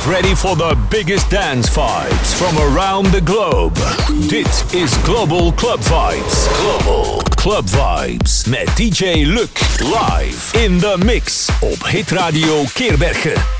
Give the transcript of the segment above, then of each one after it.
Get ready for the biggest dance vibes from around the globe. Dit is Global Club Vibes. Global Club Vibes met DJ Luc live in the mix op Hit Radio Keerbergen.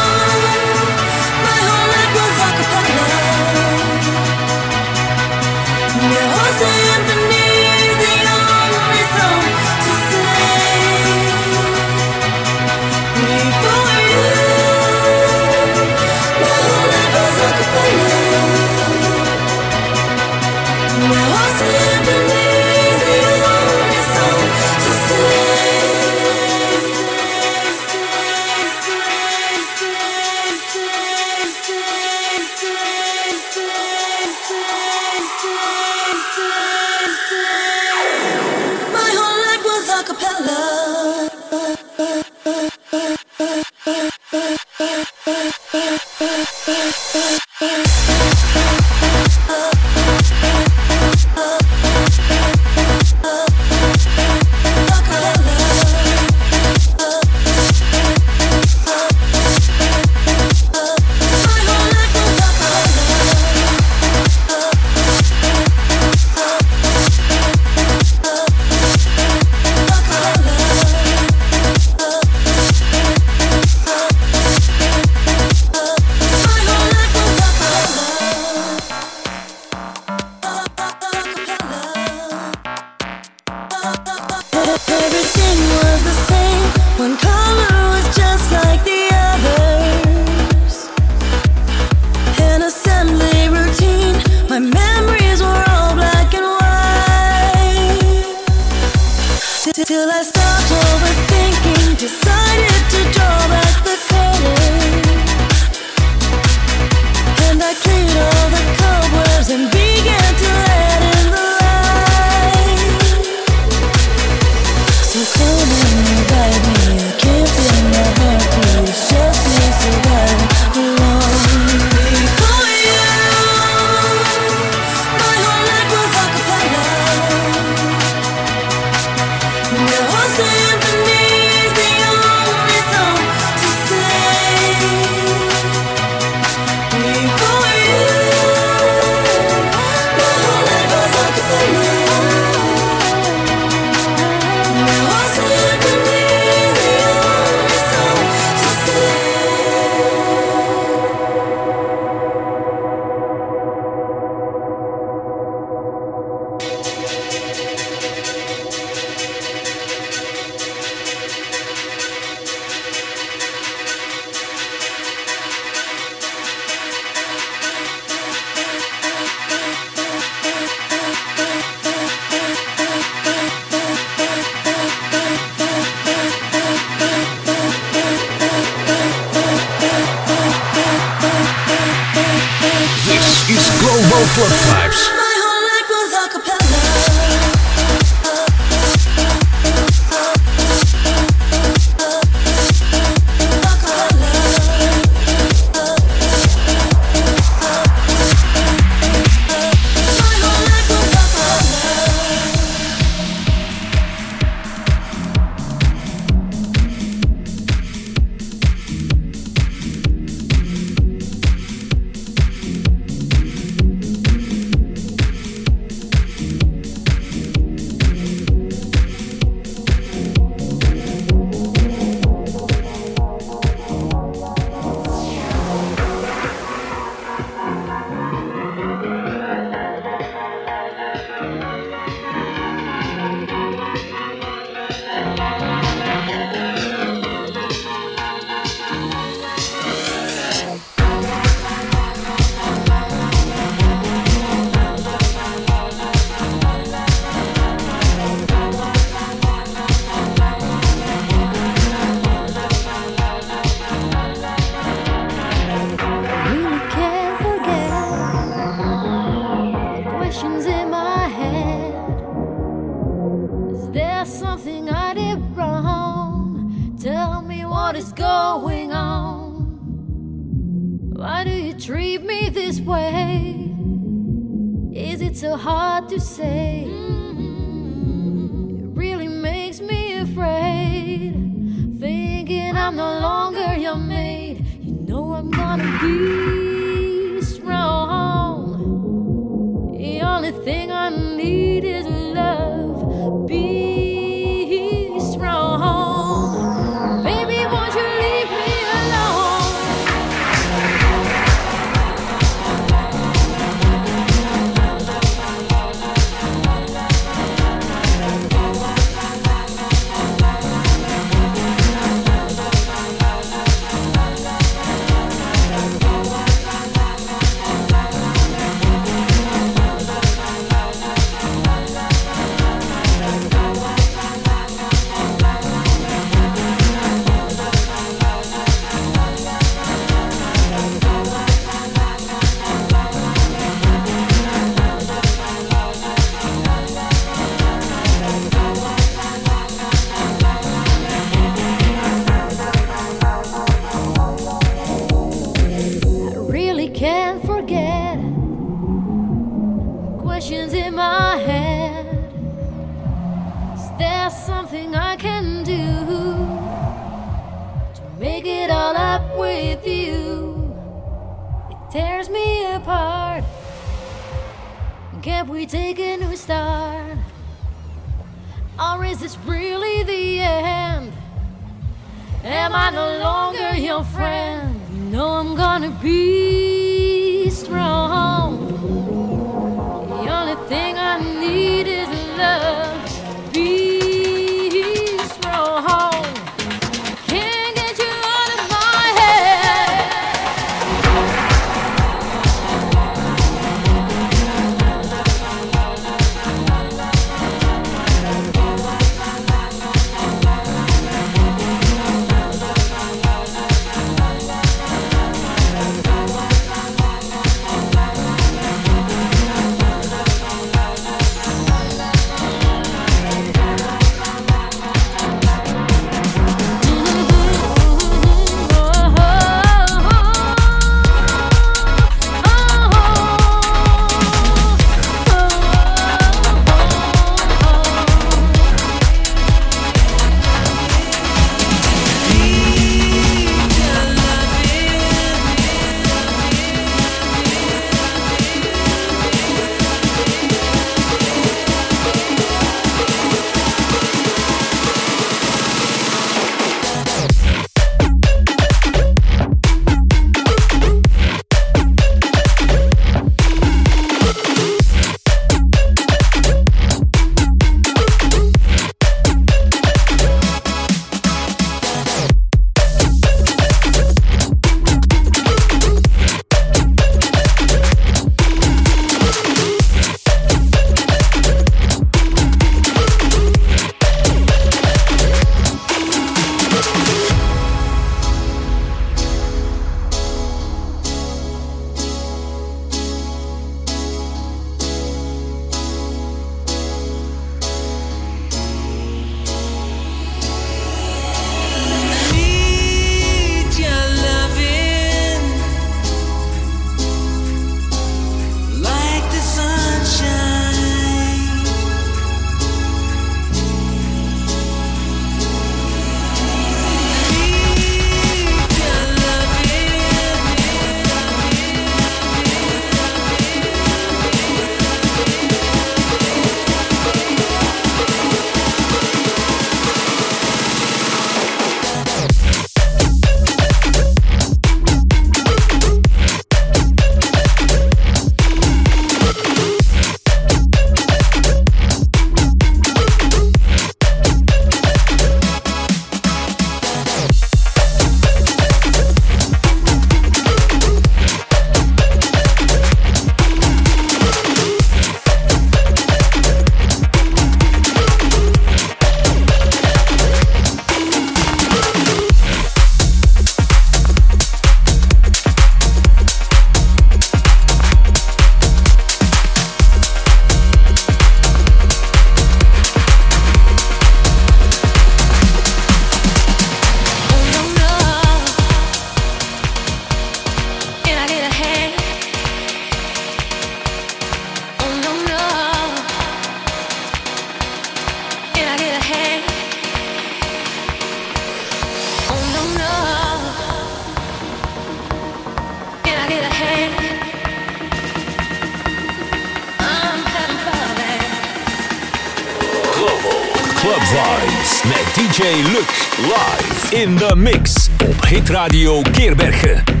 In the mix op Hit Radio Keerbergen.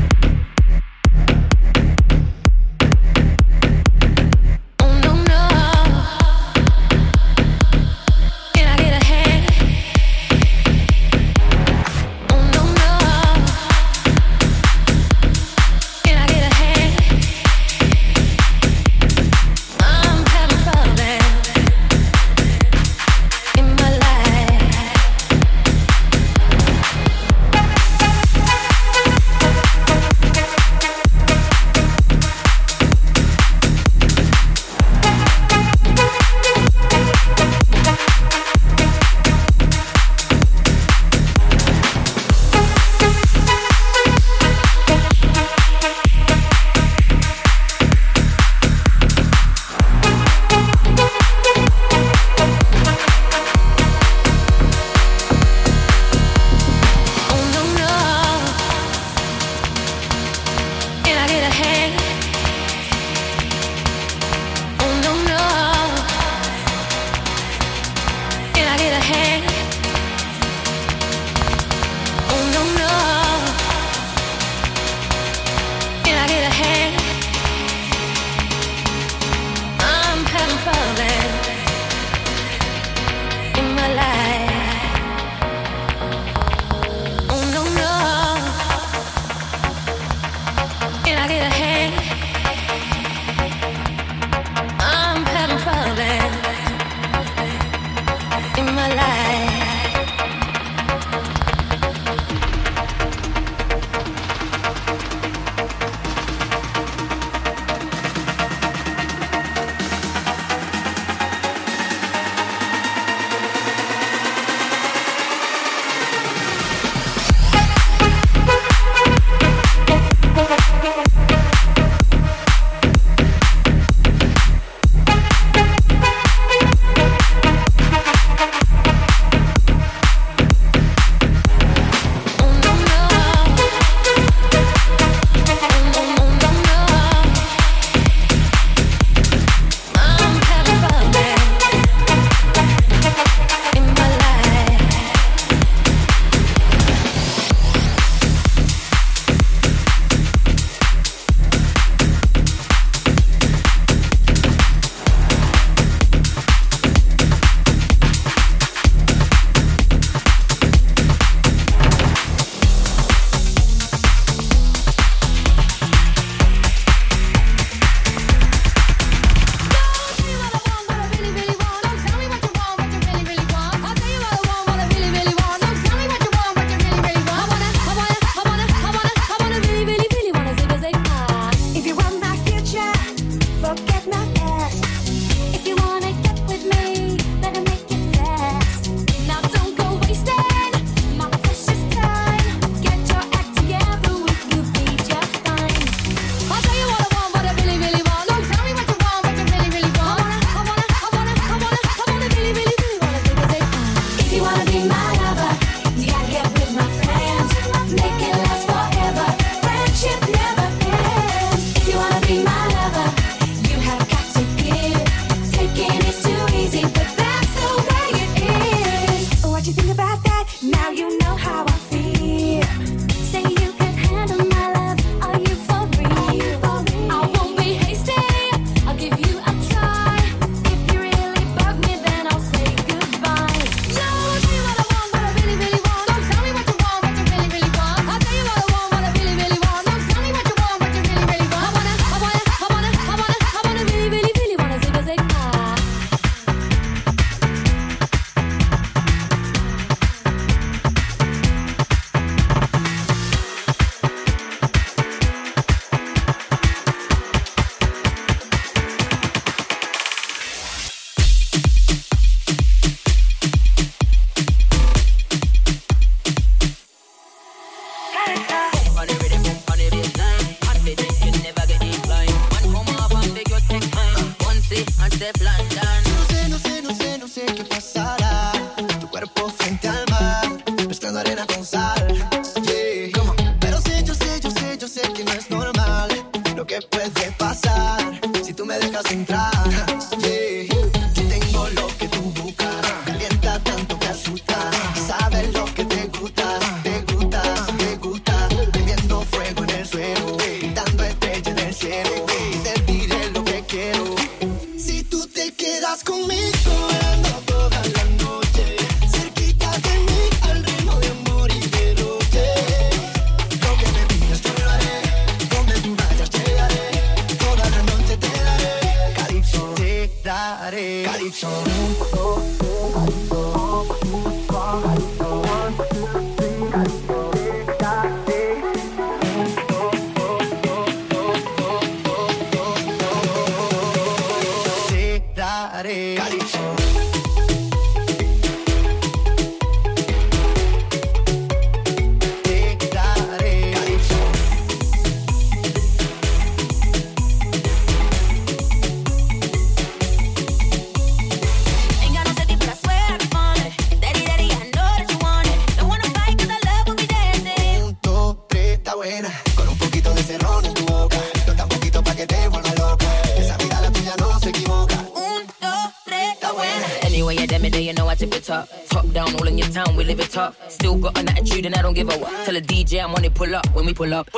Pull up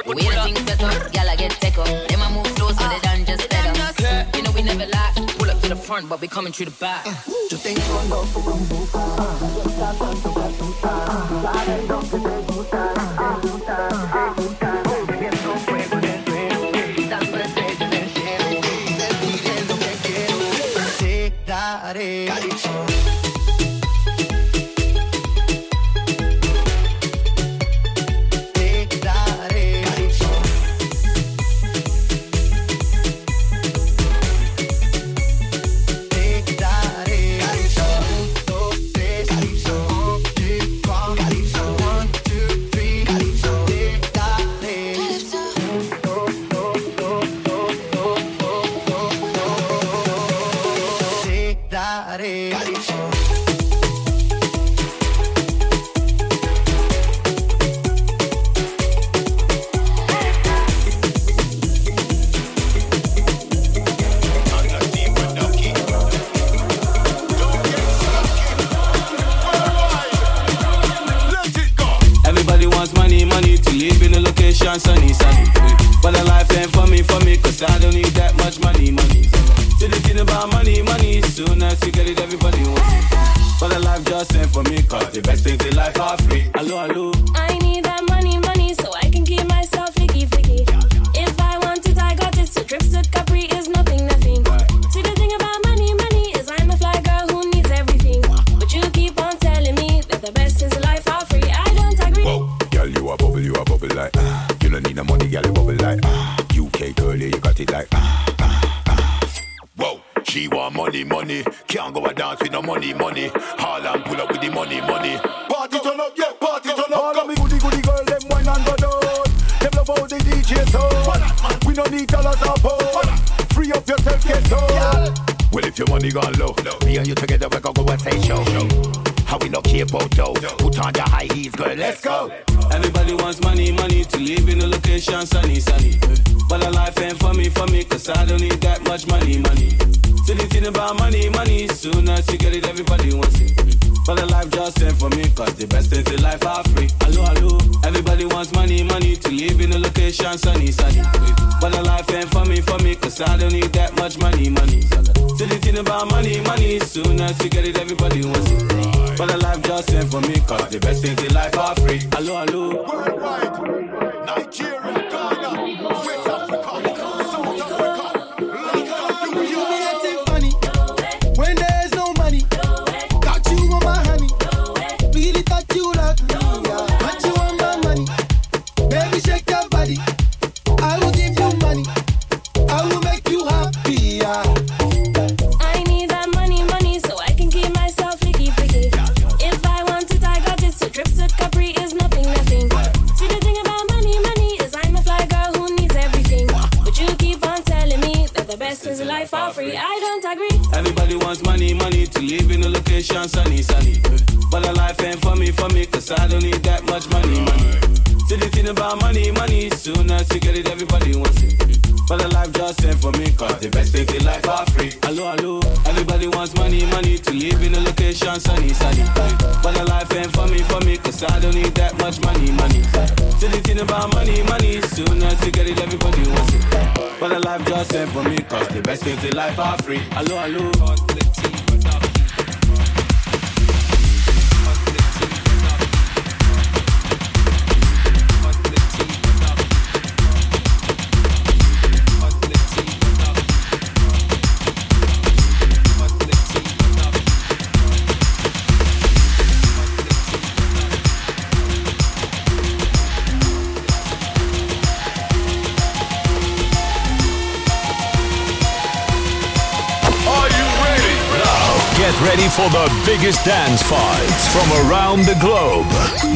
Get ready for the biggest dance vibes from around the globe.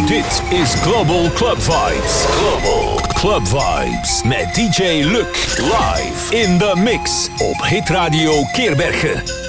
Dit is Global Club Vibes. Global Club Vibes met DJ Luc live in the mix op Hit Radio Keerbergen.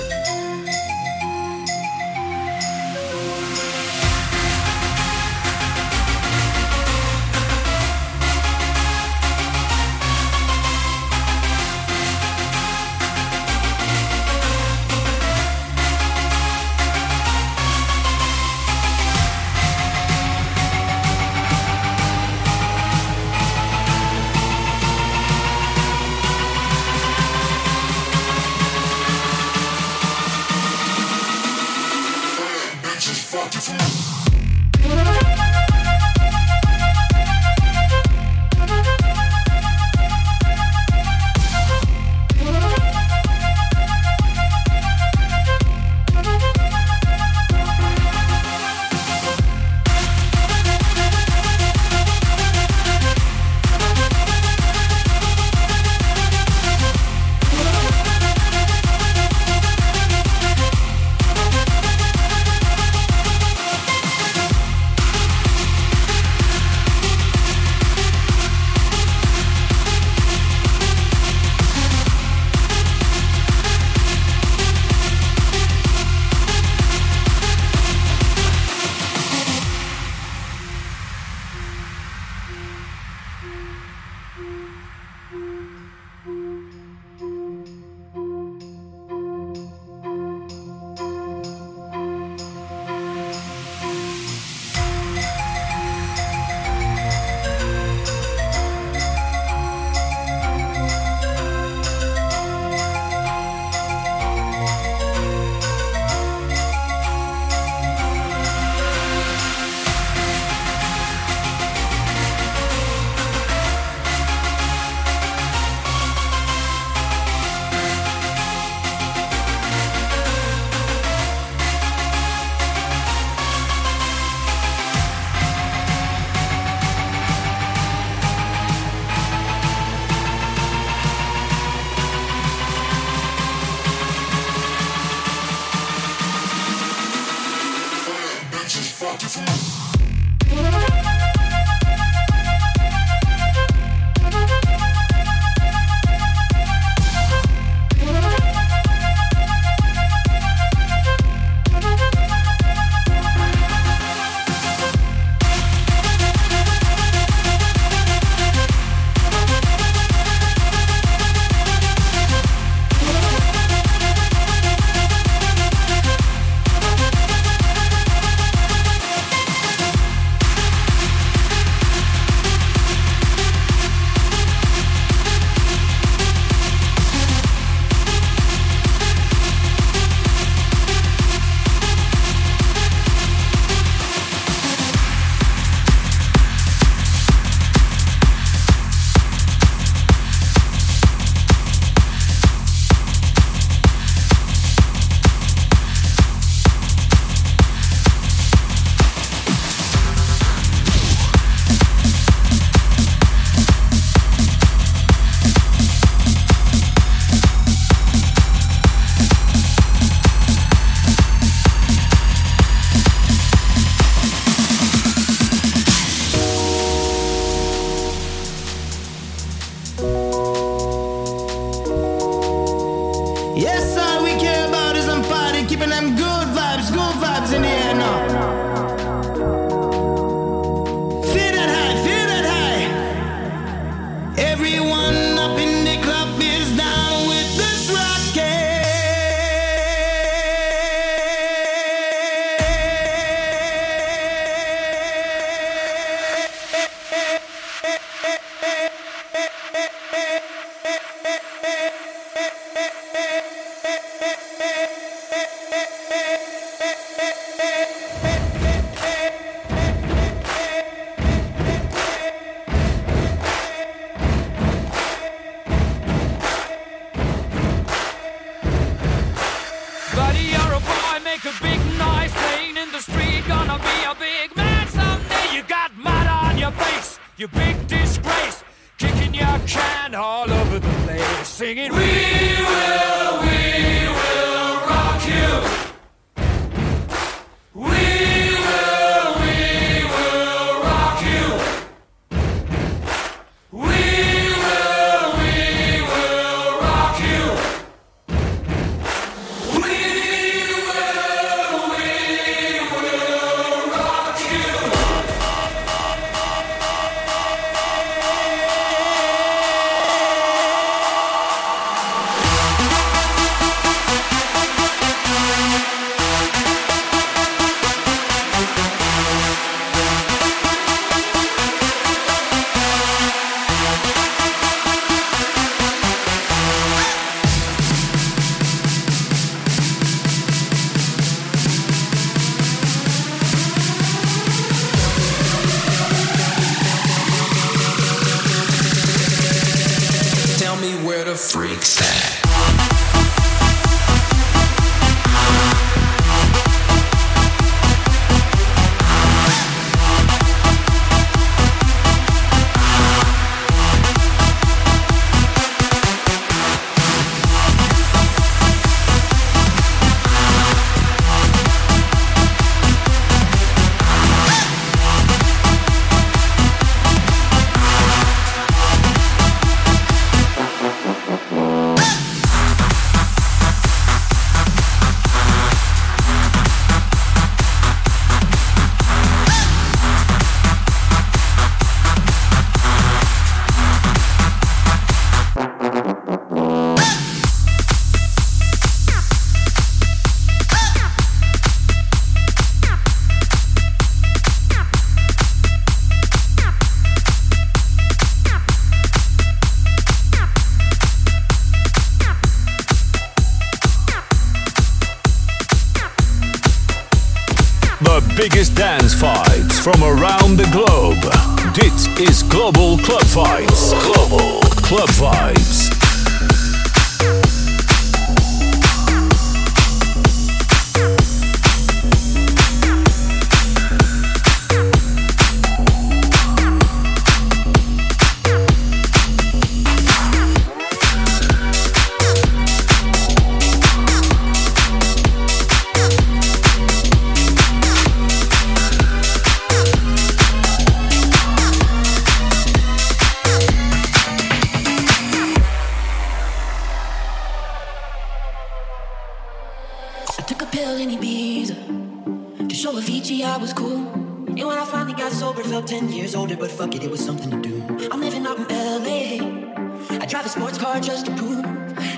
was cool. And when I finally got sober, felt 10 years older, but fuck it, it was something to do. I'm living out in LA. I drive a sports car just to prove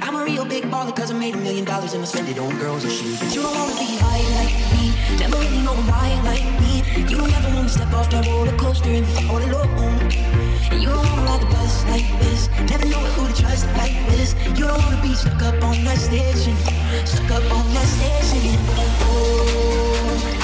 I'm a real big baller, cause I made a million dollars and I spend it on girls and shoes. But you don't wanna be high like me, never really know why like me. You don't ever wanna step off that roller coaster and be all alone. And you don't wanna ride the bus like this, never know who to trust like this. You don't wanna be stuck up on that station, stuck up on that station. Oh.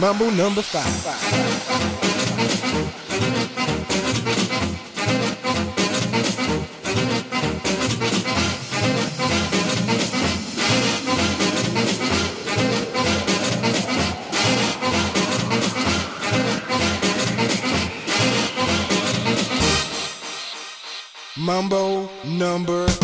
Mambo number five. Mambo number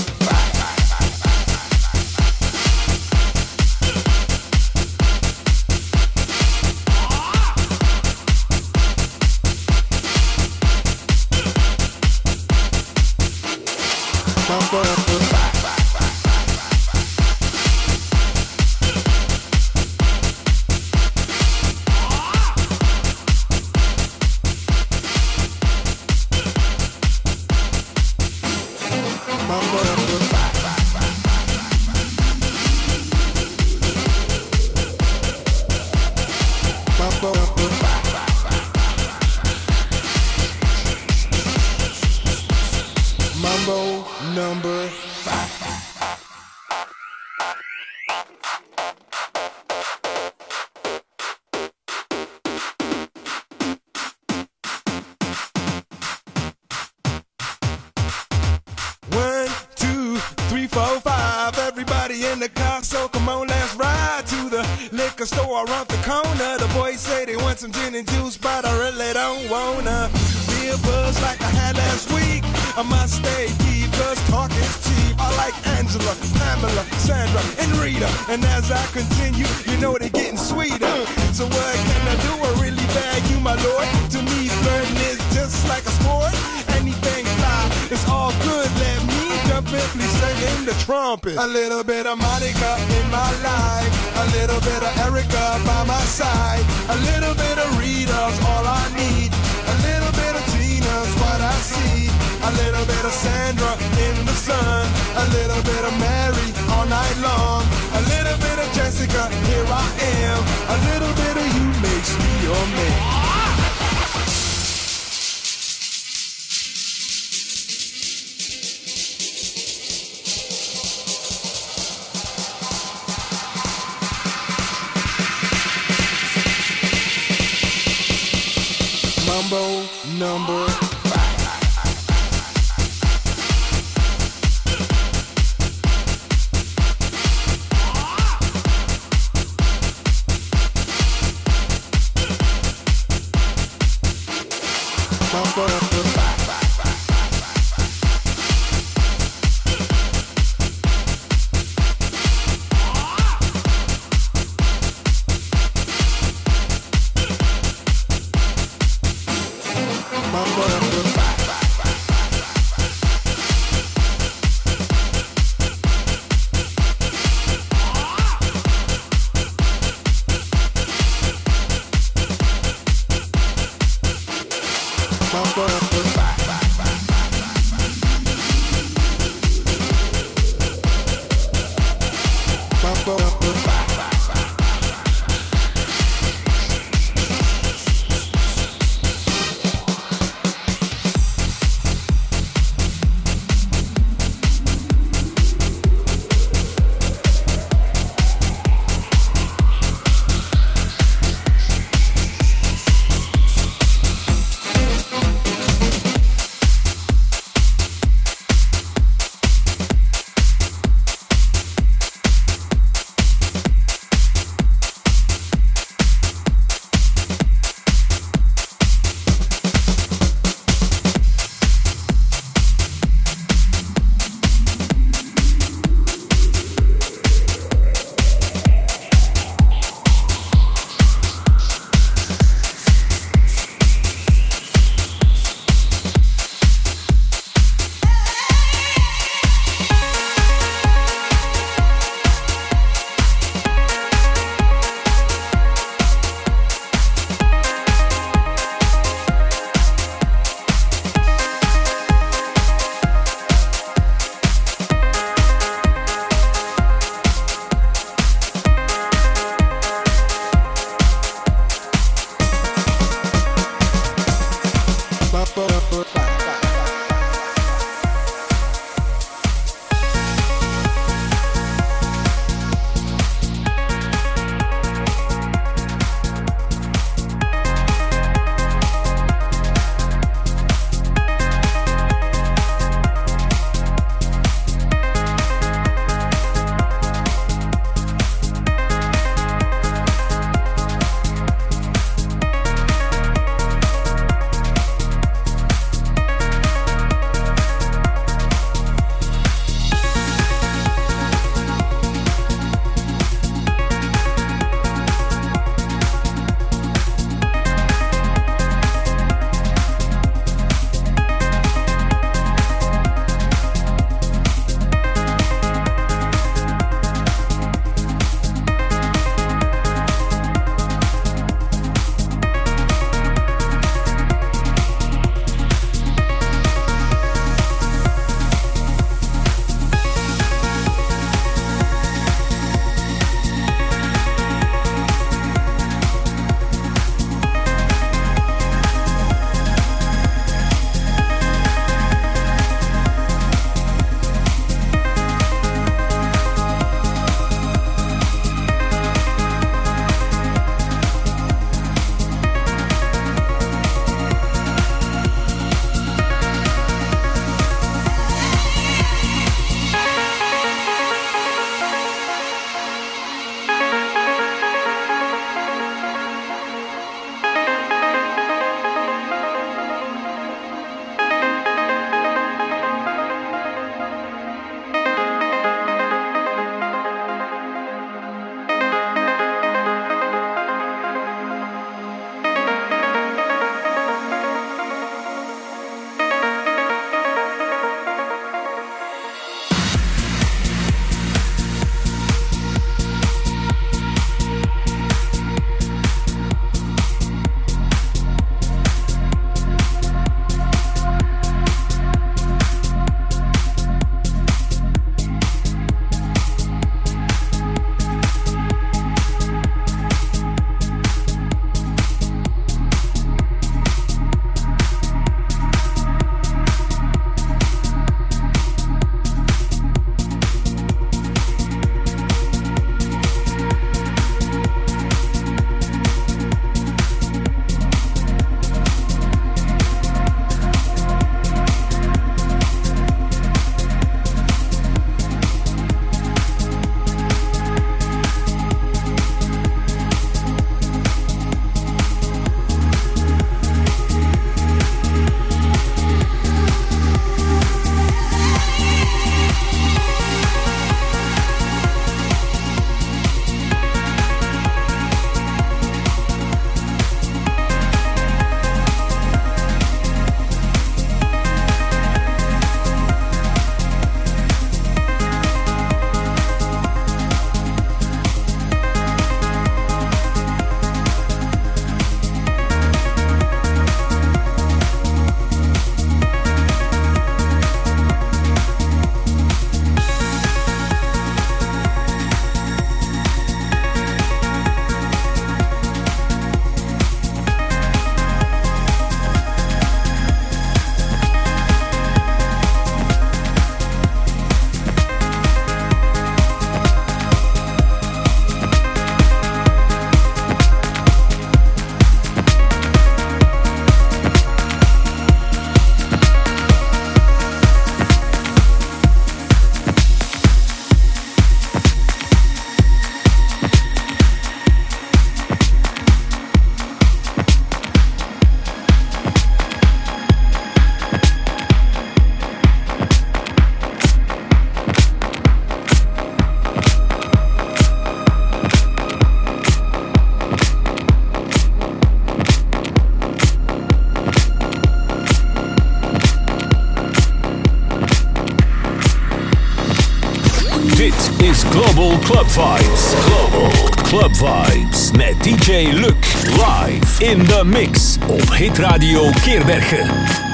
Vibes. Global Club Vibes met DJ Luc live in the mix op Hit Radio Keerbergen.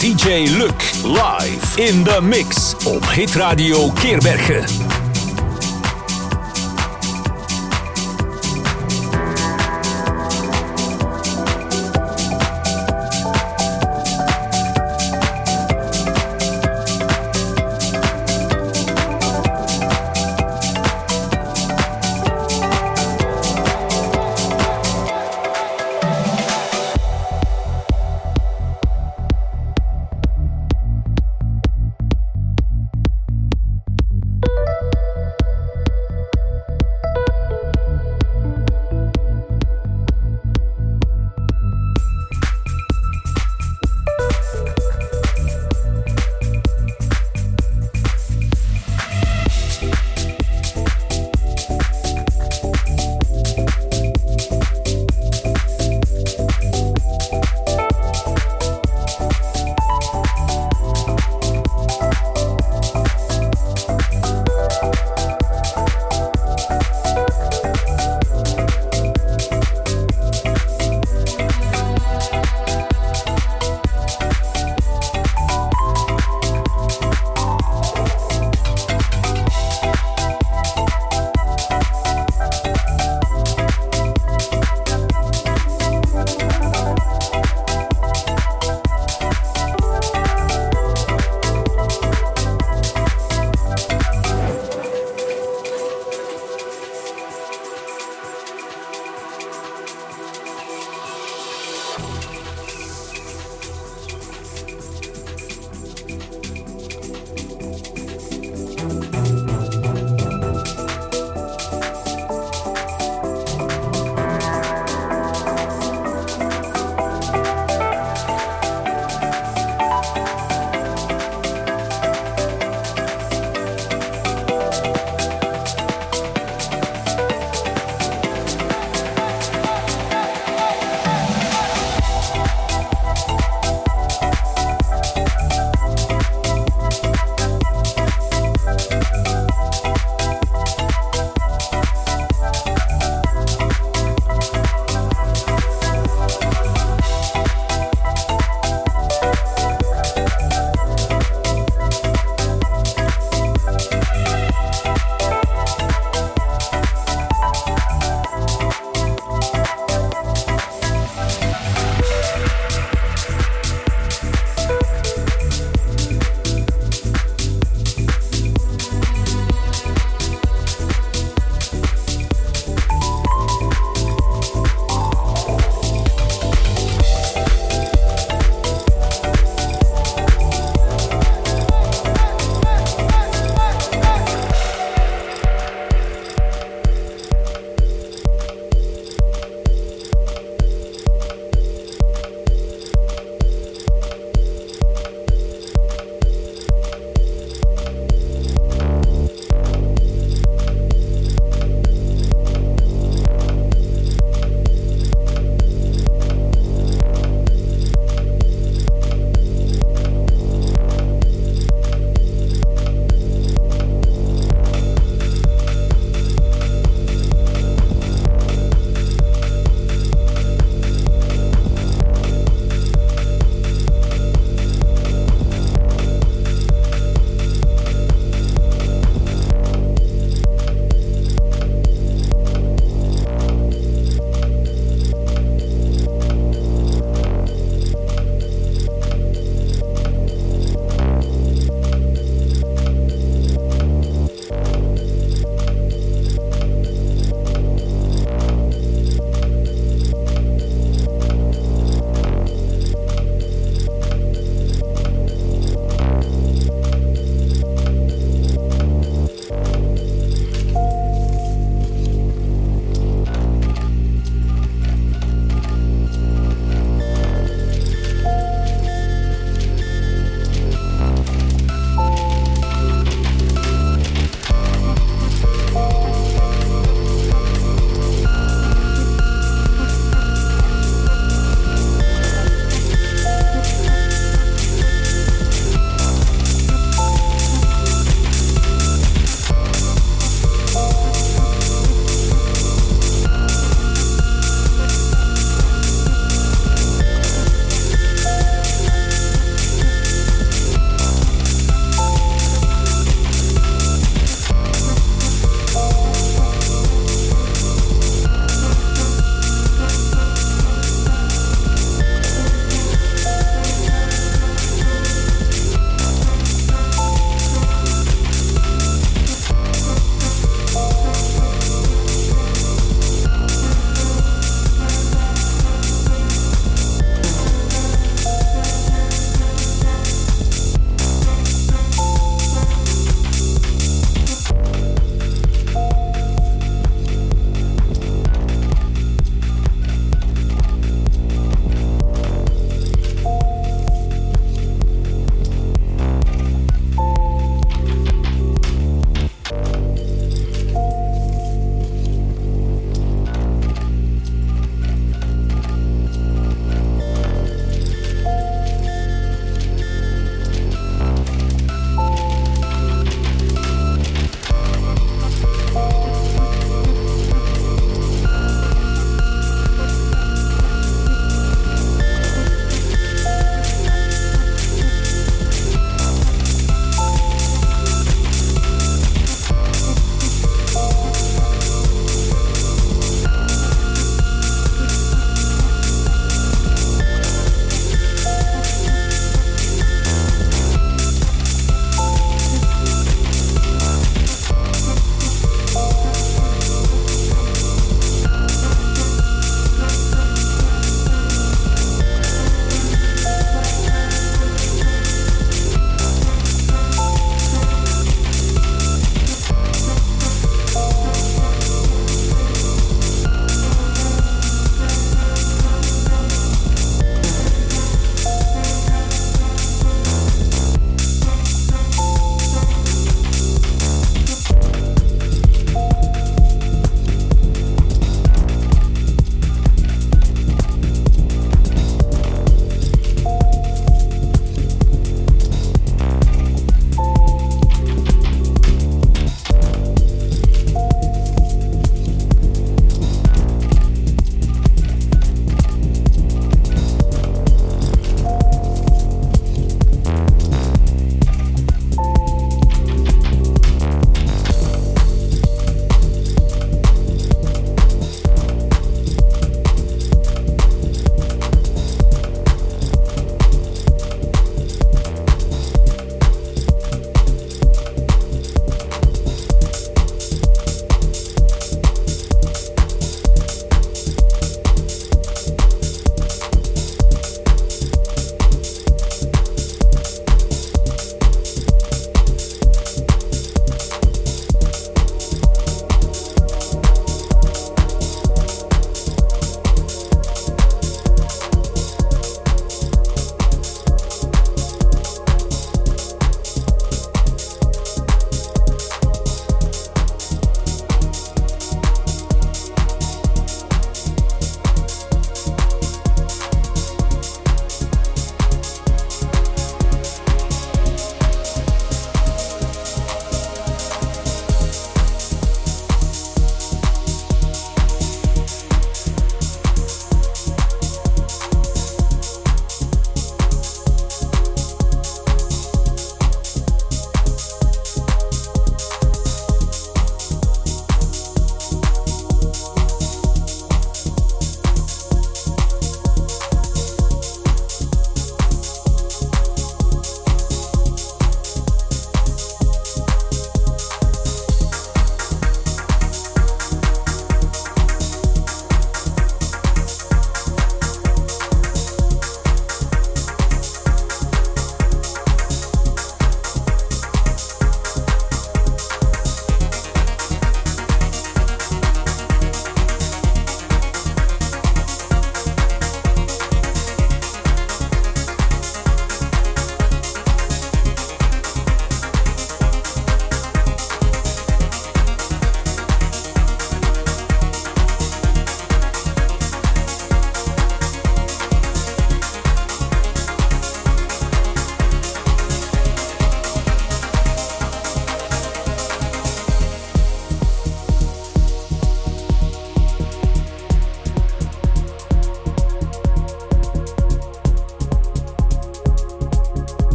DJ Luc live in de mix op Hit Radio Keerbergen.